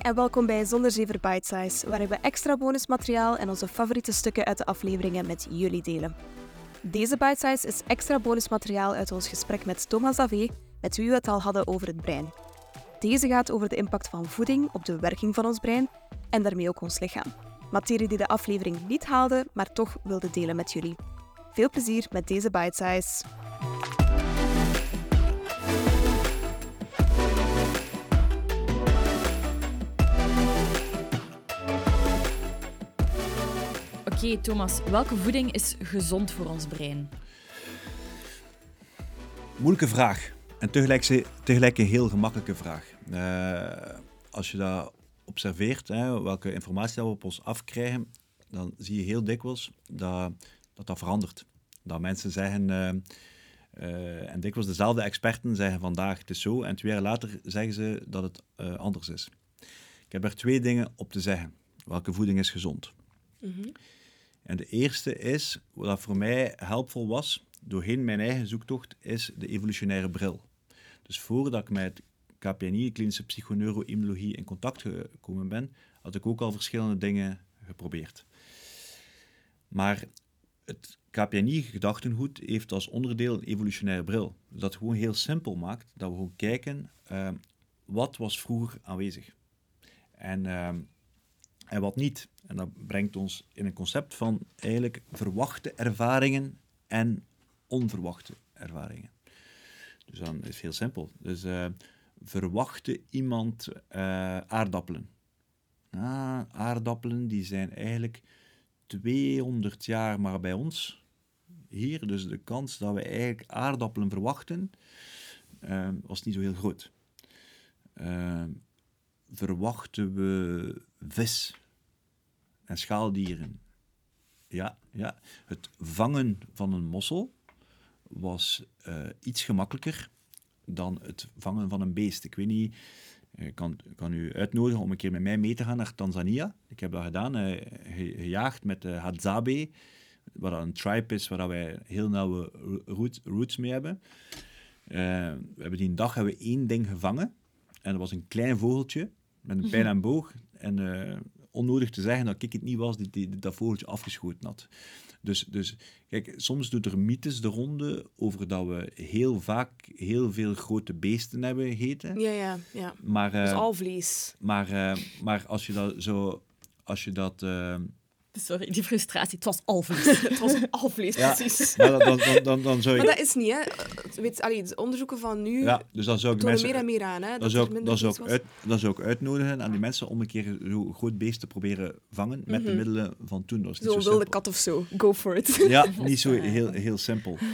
En welkom bij Zonder Zever Bite Size, waarin we extra bonusmateriaal en onze favoriete stukken uit de afleveringen met jullie delen. Deze Bite Size is extra bonusmateriaal uit ons gesprek met Thomas Davé, met wie we het al hadden over het brein. Deze gaat over de impact van voeding op de werking van ons brein en daarmee ook ons lichaam. Materie die de aflevering niet haalde, maar toch wilde delen met jullie. Veel plezier met deze Bite Size. Oké, Thomas, welke voeding is gezond voor ons brein? Moeilijke vraag. En tegelijk, tegelijk een heel gemakkelijke vraag. Uh, als je dat observeert, hè, welke informatie we op ons afkrijgen, dan zie je heel dikwijls dat dat, dat verandert. Dat mensen zeggen, uh, uh, en dikwijls dezelfde experten zeggen vandaag het is zo, en twee jaar later zeggen ze dat het anders is. Ik heb er twee dingen op te zeggen. Welke voeding is gezond? Mm -hmm. En de eerste is, wat voor mij helpvol was, doorheen mijn eigen zoektocht, is de evolutionaire bril. Dus voordat ik met KPNI, klinische psychoneuroimmunologie, in contact gekomen ben, had ik ook al verschillende dingen geprobeerd. Maar het KPNI-gedachtengoed heeft als onderdeel een evolutionaire bril. Dat gewoon heel simpel maakt, dat we gewoon kijken, uh, wat was vroeger aanwezig? En uh, en wat niet. En dat brengt ons in een concept van eigenlijk verwachte ervaringen en onverwachte ervaringen. Dus dan is het heel simpel. Dus uh, verwachte iemand uh, aardappelen. Ah, aardappelen die zijn eigenlijk 200 jaar maar bij ons. Hier, dus de kans dat we eigenlijk aardappelen verwachten, uh, was niet zo heel groot. Verwachten we vis en schaaldieren. Ja, ja. Het vangen van een mossel was uh, iets gemakkelijker dan het vangen van een beest. Ik weet niet, ik kan, kan u uitnodigen om een keer met mij mee te gaan naar Tanzania. Ik heb dat gedaan, uh, gejaagd met de Hadzabe, wat een tribe is waar wij heel nauwe roots, roots mee hebben. We hebben die dag hebben we één ding gevangen. En dat was een klein vogeltje met een pijl en boog. En onnodig te zeggen dat ik het niet was die, die, dat vogeltje afgeschoten had. Dus, dus kijk, soms doet er mythes de ronde over dat we heel vaak heel veel grote beesten hebben gegeten. Ja, ja, ja. Maar, uh, dus alvlees. Maar, uh, maar als je dat zo... Als je dat... Sorry, die frustratie. Het was alvlees. het was alvlees, ja, precies. Maar, dan, dan, dan, dan zou je... maar dat is niet, hè. Weet, allee, de onderzoeken van nu ja, dus dan zou ik mensen, meer en meer aan. Hè, dan, zou ik, dan, zou ik uit, dan zou ik uitnodigen aan die mensen om een keer zo'n groot beest te proberen vangen met mm -hmm. de middelen van toen. Zo'n zo wilde kat of zo. Go for it. Ja, niet zo heel, heel simpel.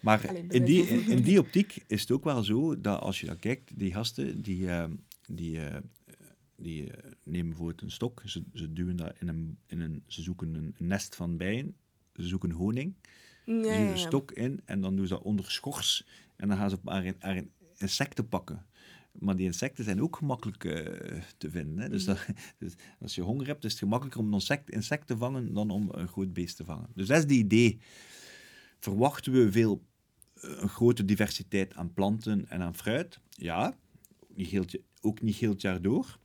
Maar Allee, in, die, in, in, die optiek is het ook wel zo dat als je dan kijkt, die gasten die... Uh, die uh, die uh, nemen bijvoorbeeld een stok, ze, ze duwen dat in een, in een, ze zoeken een nest van bijen, ze zoeken honing, nee, ze duwen een stok in en dan doen ze dat onder schors en dan gaan ze maar insecten pakken. Maar die insecten zijn ook gemakkelijk uh, te vinden. Hè? Dus, dat, dus, als je honger hebt, is het gemakkelijker om een insect, insect te vangen dan om een groot beest te vangen. Dus dat is het idee. Verwachten we veel, uh, een grote diversiteit aan planten en aan fruit? Ja, niet heel, ook niet heel het jaar door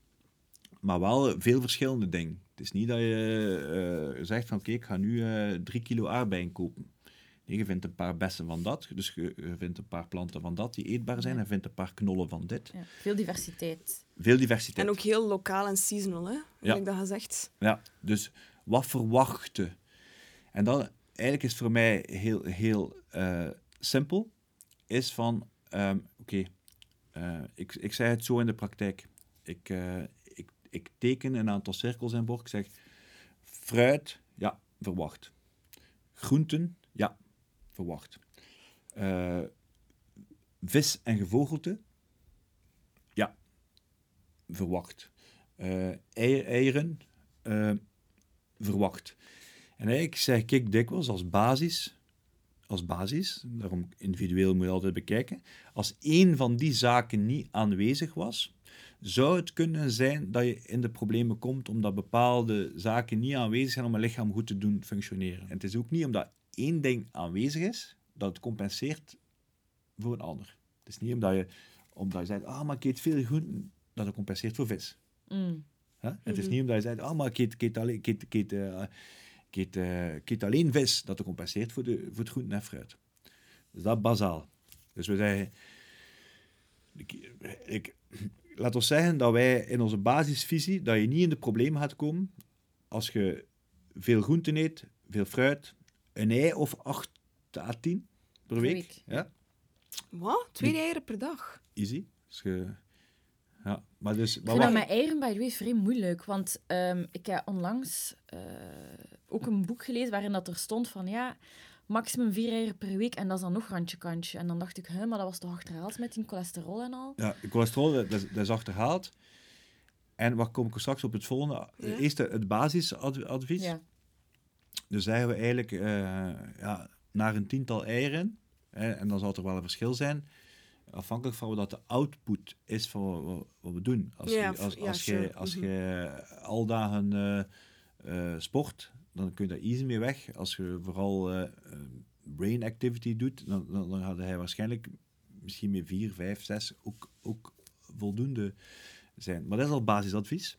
maar wel veel verschillende dingen. Het is niet dat je uh, zegt van oké, ik ga nu uh, drie kilo aardbeien kopen. Nee, je vindt een paar bessen van dat, dus je, je, vindt een paar planten van dat die eetbaar zijn, en je vindt een paar knollen van dit. Ja, veel diversiteit. Veel diversiteit. En ook heel lokaal en seasonal, hè? Ja. ik dat gezegd. Ja, dus wat verwachten? En dan, eigenlijk is het voor mij heel, heel uh, simpel, is van, um, oké, okay, ik, ik zei het zo in de praktijk. Ik, ik teken een aantal cirkels in bord. Ik zeg fruit, ja, verwacht. Groenten, ja, verwacht. Uh, vis en gevogelte, ja, verwacht. Uh, eier, eieren, uh, verwacht. En eigenlijk zeg ik dikwijls als basis, als basis, daarom individueel moet je altijd bekijken, als één van die zaken niet aanwezig was, zou het kunnen zijn dat je in de problemen komt omdat bepaalde zaken niet aanwezig zijn om een lichaam goed te doen functioneren. En het is ook niet omdat één ding aanwezig is, dat het compenseert voor een ander. Het is niet omdat je, omdat je zegt, ah, maar ik eet veel groenten, dat het compenseert voor vis. Mm. Het is Mhm. niet omdat je zegt, ah, maar ik eet, ik eet alleen, ik eet, ik eet, eh, ik eet, eh, ik eet alleen vis, dat het compenseert voor, de, voor het groente en fruit. Dus dat is bazaal. Dus we zeggen, ik, ik, laat ons zeggen dat wij in onze basisvisie, dat je niet in de problemen gaat komen als je veel groenten eet, veel fruit, een ei of 8 à 10 per week. week. Ja, Wat? Twee eieren per dag? easy. Dus je, ja, maar dus, Ik maar vind dat wacht. met eieren, by the way, vrij moeilijk. Want ehm, ik heb onlangs eh, ook een boek gelezen waarin dat er stond van ja, maximum vier eieren per week en dat is dan nog randje kantje. En dan dacht ik, hè, maar dat was toch achterhaald met die cholesterol en al? Ja, cholesterol, dat is, dat is achterhaald. En wat kom ik straks op het volgende? Ja. Eerst het basisadvies. Ja. Dus zeggen we eigenlijk eh, ja, naar een tiental eieren. Hè, en dan zal er wel een verschil zijn. Afhankelijk van wat de output is van wat, we doen. Als Ja, je, als, ja, als sure. je, als Mhm. je al dagen eh, eh, sport, dan kun je daar easy mee weg. Als je vooral eh, brain activity doet, dan, dan, dan gaat hij waarschijnlijk misschien met vier, vijf, zes ook, ook voldoende zijn. Maar dat is al basisadvies.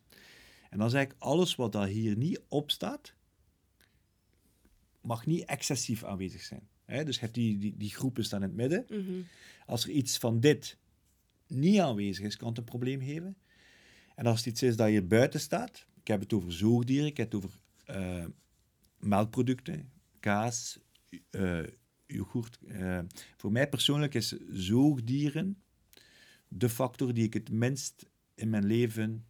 En dan zeg ik, alles wat daar hier niet op staat, mag niet excessief aanwezig zijn. Hè? Dus je hebt die, die, die groepen staan in het midden. Mhm. Als er iets van dit niet aanwezig is, kan het een probleem geven. En als het iets is dat hier buiten staat, ik heb het over zoogdieren, ik heb het over eh, melkproducten, kaas, eh yoghurt. eh. voor mij persoonlijk is zoogdieren de factor die ik het minst in mijn leven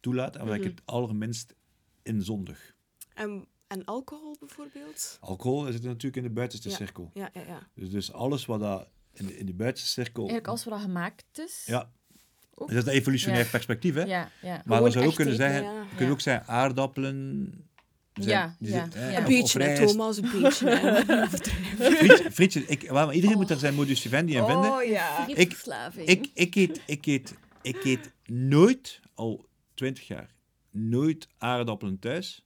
toelaat en waar Mhm. ik het allerminst in zondig. En, en alcohol bijvoorbeeld? Alcohol zit natuurlijk in de buitenste Ja. cirkel. Ja, ja, ja. Dus, dus alles wat dat in de, in de buitenste cirkel... Eigenlijk als we dat gemaakt is. Ja, dus dat is een evolutionair Ja. perspectief, hè? Ja, ja. Maar Gewoon we zouden ook kunnen zeggen, we kunnen Ja. ook zeggen aardappelen. Zijn- Ja, die ja. Een beetje. Thomas, een beetje. hè. Overdreven. Friet- frietjes, ik, maar iedereen moet er zijn modus vivendi in vinden. Oh ja. Frietverslaving. Ik, ik, eet, ik, eet, ik eet nooit, al twintig jaar, nooit aardappelen thuis.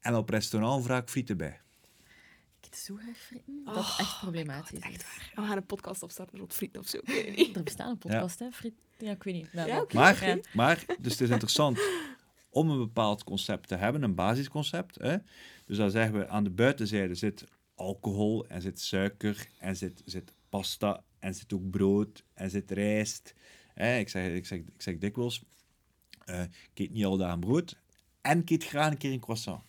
En op restaurant vraag ik frieten bij. Ik eet zo graag frieten. Oh dat is echt problematisch. Echt waar. We gaan een podcast opstarten rond frieten of zo. Ik weet het niet. Er bestaat een podcast, hè? Friet. Ja, ik weet niet. Nou, Ja. Maar, Ja. maar, dus het is interessant om een bepaald concept te hebben, een basisconcept. Hè? Dus dan zeggen we aan de buitenzijde zit alcohol en zit suiker en zit, zit pasta en zit ook brood en zit rijst. Hè? Ik, zeg, ik, zeg, ik zeg dikwijls, eh, ik eet niet al dagen brood en ik eet graag een keer een croissant.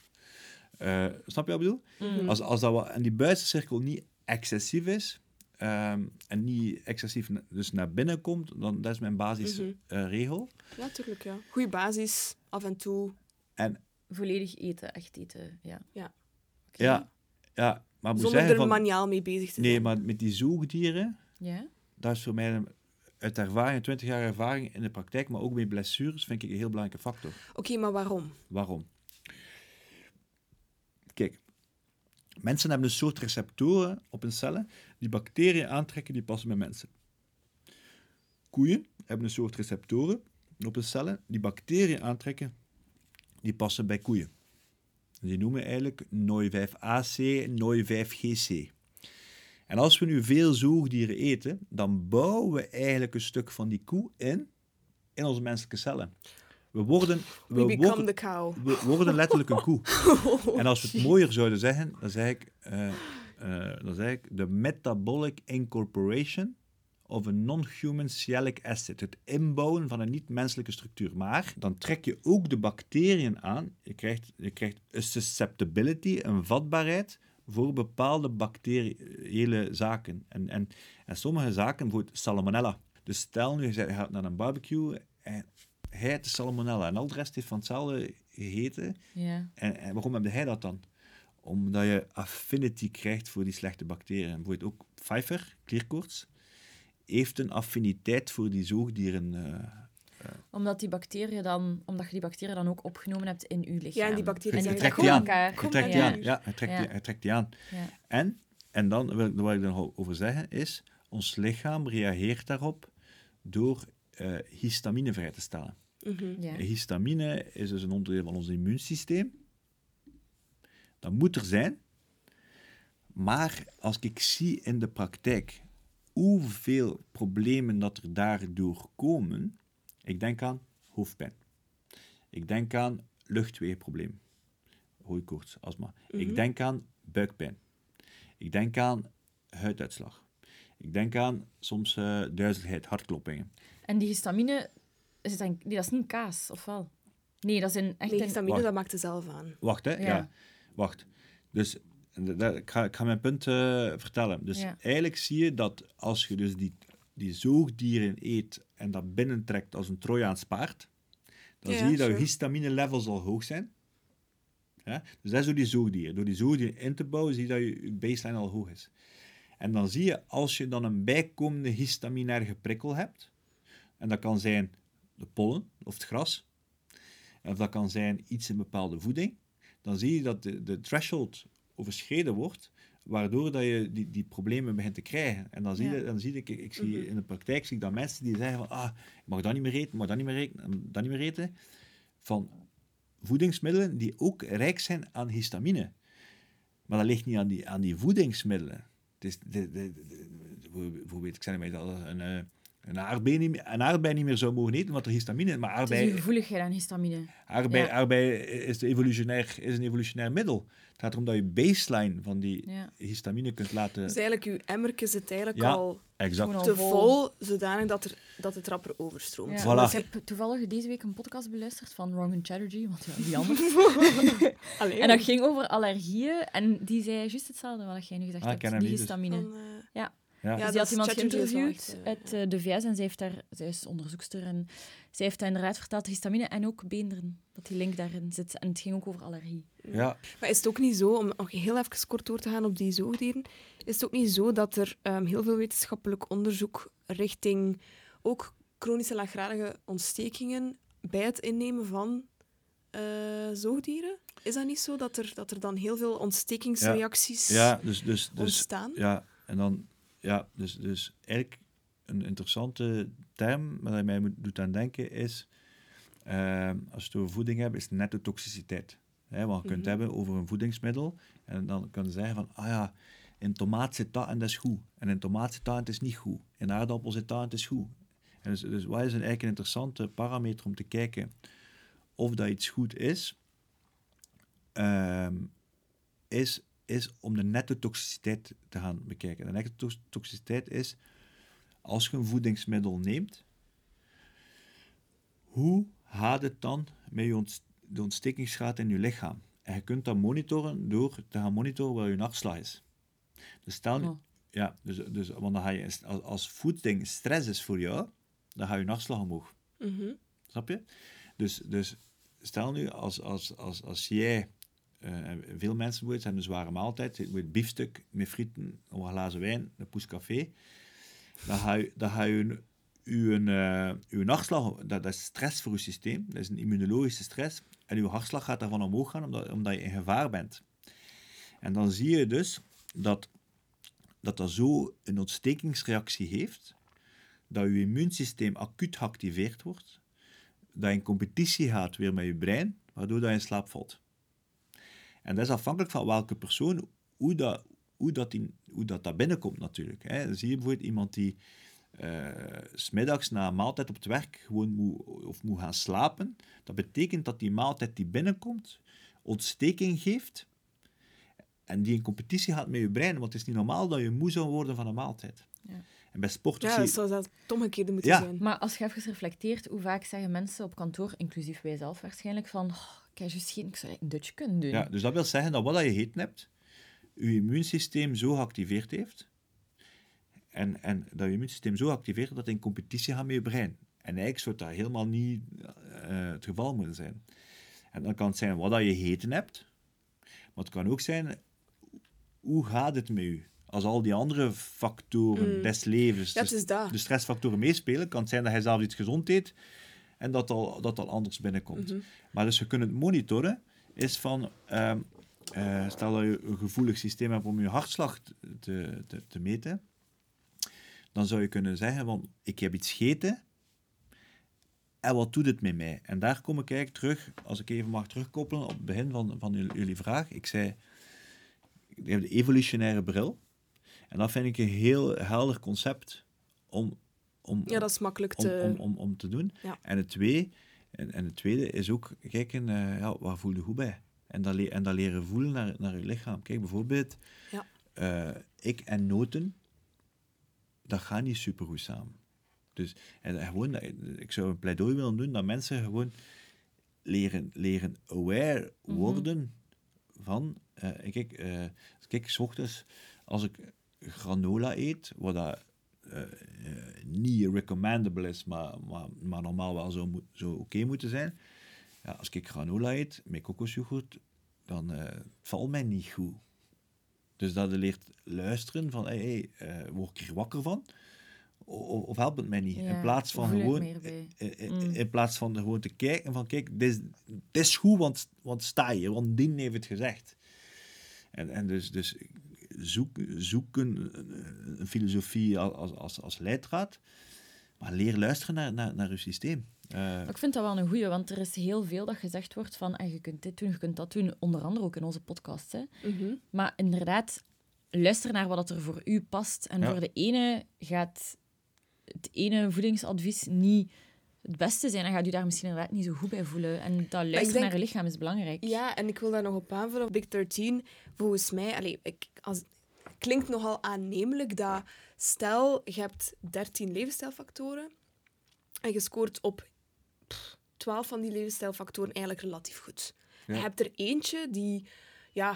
Eh, snap je wat ik bedoel? Mm. Als, als dat wat in die buitenste cirkel niet excessief is ehm, en niet excessief na- dus naar binnen komt, dan dat is mijn basisregel. Mhm. regel. Ja, tuurlijk, ja. Goeie basis, af en toe. En Volledig eten, echt eten. Ja. Ja. Ja, ja, maar moet Zonder zeggen er van... maniaal mee bezig te zijn. Nee, maar met die zoogdieren, Ja? dat is voor mij een, uit ervaring, 20 jaar ervaring in de praktijk, maar ook bij blessures, vind ik een heel belangrijke factor. Oké, maar waarom? Waarom? Kijk, mensen hebben een soort receptoren op hun cellen die bacteriën aantrekken die passen bij mensen. Koeien hebben een soort receptoren op hun cellen die bacteriën aantrekken die passen bij koeien. Die noemen eigenlijk NOI5AC, NOI5GC. En als we nu veel zoogdieren eten, dan bouwen we eigenlijk een stuk van die koe in, in onze menselijke cellen. We worden, We worden, the cow. we worden letterlijk een koe. En als we het mooier zouden zeggen, dan zeg ik, eh, dan zeg ik de metabolic incorporation of een non-human sialic acid. Het inbouwen van een niet-menselijke structuur. Maar dan trek je ook de bacteriën aan. Je krijgt, je krijgt een susceptibility, een vatbaarheid voor bepaalde bacteriële zaken. En, en, en sommige zaken, bijvoorbeeld salmonella. Dus stel nu, je gaat naar een barbecue en hij heeft de salmonella en al de rest heeft van hetzelfde gegeten. Ja. En, en waarom heb hij dat dan? Omdat je affinity krijgt voor die slechte bacteriën. Bijvoorbeeld ook Pfeiffer, klierkoorts, heeft een affiniteit voor die zoogdieren. eh, Omdat, die bacteriën dan, omdat je die bacteriën dan ook opgenomen hebt in je lichaam. Ja, en die bacteriën zeggen, trekt trekken die aan. Hij trekt die Ja. aan. Ja, trekt, Ja. Die, trekt die aan. Ja. En, en dan, wil ik- wat ik er nog over zeggen, is ons lichaam reageert daarop door eh, histamine vrij te stellen. Mhm. Ja. Histamine is dus een onderdeel van ons immuunsysteem. Dat moet er zijn. Maar als ik zie in de praktijk hoeveel problemen dat er daardoor komen, ik denk aan hoofdpijn. Ik denk aan luchtweegprobleem. Hooikoorts, astma. Mhm. Ik denk aan buikpijn. Ik denk aan huiduitslag. Ik denk aan soms eh duizeligheid, hartkloppingen. En die histamine, is het dan, nee, dat is niet kaas, of wel? Nee, dat is een, echt Nee, een... histamine, dat maakt het zelf aan. Wacht, hè? Ja. Ja. Wacht. Dus dat- ik, ga, ik ga mijn punt eh, vertellen. Dus Ja. eigenlijk zie je dat als je dus die, die zoogdieren eet en dat binnentrekt als een Trojaans paard, dan Ja, zie je dat je histamine levels al hoog zijn. Ja? Dus dat is door die zoogdieren. Door die zoogdieren in te bouwen, zie je dat je, je baseline al hoog is. En dan zie je, als je dan een bijkomende histaminaire prikkel hebt, en dat kan zijn de pollen of het gras, of dat kan zijn iets in bepaalde voeding, dan zie je dat de, de threshold overschreden wordt, waardoor dat je die, die problemen begint te krijgen. En dan zie, Ja. je, dan zie ik, ik zie Mhm. in de praktijk zie ik dat mensen die zeggen van, ah, ik mag dat niet meer eten, mag dat niet meer eten, dat niet meer eten, van voedingsmiddelen die ook rijk zijn aan histamine. Maar dat ligt niet aan die, aan die voedingsmiddelen. Het is de, de, de- bijvoorbeeld, ik zei mij dat een, eh, een, aardbei niet, meer- een aardbei niet meer zou mogen eten, want er histamine maar Het is aardbei, een gevoeligheid aan histamine. Aardbei, Ja. aardbei is, de evolutionair, is een evolutionair middel. Het gaat erom dat je baseline van die Ja. histamine kunt laten... Dus eigenlijk, uw emmertje zit eigenlijk Ja. al Exact. Te vol. zodanig dat, er, dat het rapper overstroomt. Ja. Voilà. Ik heb toevallig deze week een podcast beluisterd van Roman Chatterjee, want ja, die anders. En dat ging over allergieën en die zei juist hetzelfde wat jij nu gezegd Ah, hebt, die dus- histamine. van, eh, Ja. Ja, dus die had iemand geïnterviewd uit eh, de VS en zij, heeft daar, zij is onderzoekster en zij heeft daar inderdaad verteld histamine en ook beenderen, dat die link daarin zit. En het ging ook over allergie. ja. Maar is het ook niet zo, om nog heel even kort door te gaan op die zoogdieren, is het ook niet zo dat er ehm, heel veel wetenschappelijk onderzoek richting ook chronische laaggradige ontstekingen bij het innemen van eh, zoogdieren? Is dat niet zo dat er, dat er dan heel veel ontstekingsreacties ja, dus... dus, dus ontstaan? ja, en dan... Ja, dus, dus eigenlijk een interessante term waar je mij moet, doet aan denken is... eh, als je het over voeding hebt, is nettotoxiciteit. Hè, want je kunt Mhm. het hebben over een voedingsmiddel en dan kan je zeggen van, ah ja, in tomaat zit dat en dat is goed. En in tomaat zit dat en het is niet goed. In aardappel zit dat en het is goed. En dus, dus wat is een, eigenlijk een interessante parameter om te kijken of dat iets goed is, ehm, is, is om de nettotoxiciteit te gaan bekijken. De nettotoxiciteit is, als je een voedingsmiddel neemt, hoe gaat het dan met je ontst- de ontstekingsgraad in je lichaam? En je kunt dat monitoren door te gaan monitoren waar je nachtslag is. Dus stel, nu- Oh. ja, dus, dus, want dan ga je, als, als voeding stress is voor jou, dan ga je nachtslag omhoog. Mhm. Snap je? Dus, dus stel nu, als, als, als, als jij, en veel mensen bijvoorbeeld hebben een zware maaltijd, met biefstuk, met frieten, een glazen wijn, een poes café, dan ga je, dan je eh, uw nachtslag, dat, dat is stress voor je systeem, dat is een immunologische stress, en uw hartslag gaat daarvan omhoog gaan, omdat, omdat je in gevaar bent. En dan zie je dus dat dat, dat zo een ontstekingsreactie heeft, dat je immuunsysteem acuut geactiveerd wordt, dat je in competitie gaat weer met je brein, waardoor dat je in slaap valt. En dat is afhankelijk van welke persoon, hoe dat, hoe dat, die, hoe dat, dat binnenkomt natuurlijk. Hè. Dan zie je bijvoorbeeld iemand die eh, s smiddags na een maaltijd op het werk gewoon moet, of moet gaan slapen. Dat betekent dat die maaltijd die binnenkomt, ontsteking geeft en die in competitie gaat met je brein, want het is niet normaal dat je moe zou worden van een maaltijd. Ja. En bij sporters Ja, zie dat zou dat het omgekeerde moeten Ja. zijn. Maar als je even reflecteert, hoe vaak zeggen mensen op kantoor, inclusief wij zelf waarschijnlijk, van oh, ik heb juist geen, ik zou een dutje kunnen doen. Ja, dus dat wil zeggen dat wat je gegeten hebt, je immuunsysteem zo geactiveerd heeft, en, en dat je immuunsysteem zo activeert dat het in competitie gaat met je brein. En eigenlijk zou dat helemaal niet eh, het geval moeten zijn. En dan kan het zijn wat dat je gegeten hebt, maar het kan ook zijn, hoe gaat het met je? Als al die andere factoren Mm. des levens, Ja, het dus de stressfactoren meespelen, kan het zijn dat hij zelf iets gezond eet en dat al, dat al anders binnenkomt. Mhm. Maar dus je kunt het monitoren, is van, ehm, eh, stel dat je een gevoelig systeem hebt om je hartslag te, te, te meten, dan zou je kunnen zeggen van, ik heb iets gegeten en wat doet het met mij? En daar kom ik eigenlijk terug, als ik even mag terugkoppelen op het begin van, van jullie, jullie vraag. Ik zei, je hebt de evolutionaire bril. En dat vind ik een heel helder concept om, om, Ja, dat is makkelijk om, te... om, om, om te doen. Ja. En het twee, En, en het tweede is ook kijken, uh, ja, waar voel je goed bij? En dat, en dat leren voelen naar, naar je lichaam. Kijk, bijvoorbeeld, ja. uh, ik en noten, dat gaat niet super goed samen. Dus en gewoon, ik zou een pleidooi willen doen dat mensen gewoon leren, leren aware worden mm -hmm. van. Uh, kijk, uh, kijk, s ochtends als ik granola eet, wat dat niet recommendable is, maar, maar, maar normaal wel zo, zo oké okay moeten zijn. Ja, als ik granola eet met kokosjoghurt, dan valt mij niet goed. Dus dat je leert luisteren van, hey, hey word ik er wakker van? Of, of helpt het mij niet? Ja, in plaats van gewoon, in, Mm. in, plaats van gewoon te kijken van, kijk, dit is, dit is goed, want, want sta hier, want die heeft het gezegd. En, en dus, dus zoek, zoeken een filosofie als, als, als leidraad, maar leer luisteren naar, naar, naar je systeem. Uh, ik vind dat wel een goeie, want er is heel veel dat gezegd wordt van en je kunt dit doen, je kunt dat doen, onder andere ook in onze podcast. Hè. -hmm. Maar inderdaad, luister naar wat er voor u past. En Ja. voor de ene gaat het ene voedingsadvies niet het beste zijn. Dan gaat u daar misschien inderdaad niet zo goed bij voelen. En dat luisteren denk- naar je lichaam is belangrijk. Ja, en ik wil daar nog op aanvullen. Big 13, volgens mij, allee, ik, als, klinkt nogal aannemelijk dat stel, je hebt 13 levensstijlfactoren en je scoort op pff, 12 van die levensstijlfactoren eigenlijk relatief goed. Ja. Je hebt er eentje die, ja,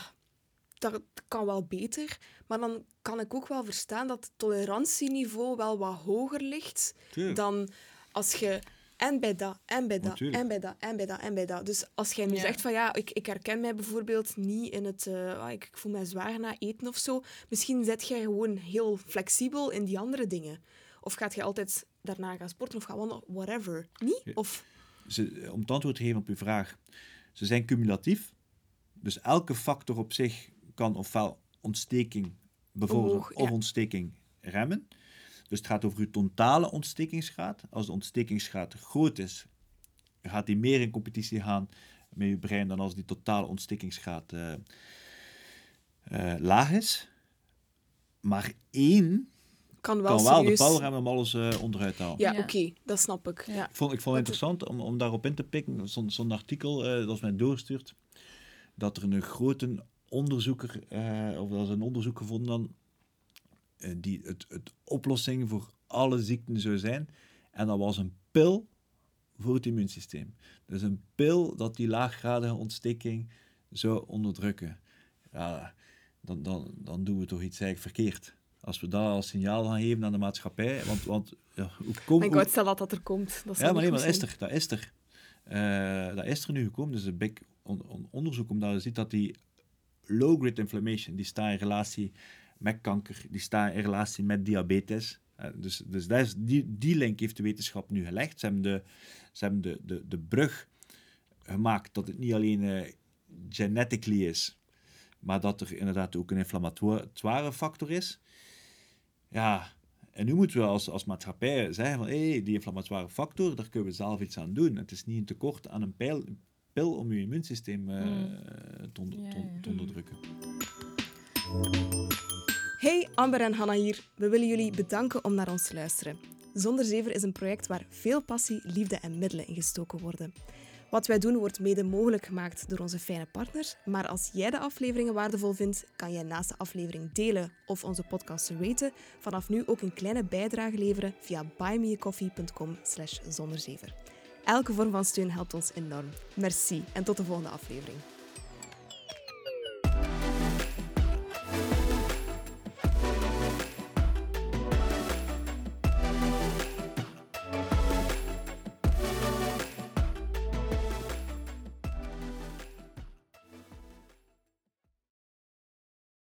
dat kan wel beter, maar dan kan ik ook wel verstaan dat het tolerantieniveau wel wat hoger ligt dan als je en bij dat, en bij dat, Natuurlijk. en bij dat, en bij dat, en bij dat. Dus als jij nu Ja. zegt van ja, ik, ik herken mij bijvoorbeeld niet in het... eh, ah, ik, ik voel mij zwaar na eten of zo. Misschien zet jij gewoon heel flexibel in die andere dingen. Of gaat jij altijd daarna gaan sporten of gaan wandelen, whatever. Niet? Of... Ze, om het antwoord te geven op uw vraag, ze zijn cumulatief. Dus elke factor op zich kan ofwel ontsteking bevorderen Omhoog, of ontsteking remmen. Dus het gaat over uw totale ontstekingsgraad. Als de ontstekingsgraad groot is, gaat die meer in competitie gaan met je brein dan als die totale ontstekingsgraad eh, eh, laag is. Maar één Kan wel kan wel de power hebben om alles eh, onderuit te halen. Ja, Ja. oké. Dat snap ik. Ja. Ik vond, ik vond het interessant om, om daarop in te pikken. Zo'n zo'n artikel eh, dat was mij doorgestuurd. Dat er een grote onderzoeker, eh, of dat is een onderzoek gevonden dan, die het, het oplossing voor alle ziekten zou zijn. En dat was een pil voor het immuunsysteem. Dus een pil dat die laaggradige ontsteking zou onderdrukken. Ja, dan, dan, dan doen we toch iets eigenlijk verkeerd. Als we dat als signaal gaan geven aan de maatschappij. Want, want ja, hoe kom, Mijn hoe- god, stel dat dat er komt. Dat ja, maar nee, maar dat is er. Dat is er. Eh, dat is er nu gekomen. Dus een big on- on- onderzoek, omdat je ziet dat die low-grade inflammation, die staat in relatie met kanker, die staat in relatie met diabetes. Eh, dus dus dat is, die, die link heeft de wetenschap nu gelegd. Ze hebben de, ze hebben de, de, de brug gemaakt dat het niet alleen eh, genetically is, maar dat er inderdaad ook een inflammatoire factor is. Ja, en nu moeten we als, als maatschappij zeggen van hé, die inflammatoire factor, daar kunnen we zelf iets aan doen. Het is niet een tekort aan een pijl, pil om je immuunsysteem eh, Mm. te, onder- te- te onderdrukken. Hey, Amber en Hanna hier. We willen jullie bedanken om naar ons te luisteren. Zonder Zever is een project waar veel passie, liefde en middelen in gestoken worden. Wat wij doen wordt mede mogelijk gemaakt door onze fijne partners. Maar als jij de afleveringen waardevol vindt, kan jij naast de aflevering delen of onze podcast raten, vanaf nu ook een kleine bijdrage leveren via buymeacoffee.com slash zonderzever. Elke vorm van steun helpt ons enorm. Merci en tot de volgende aflevering.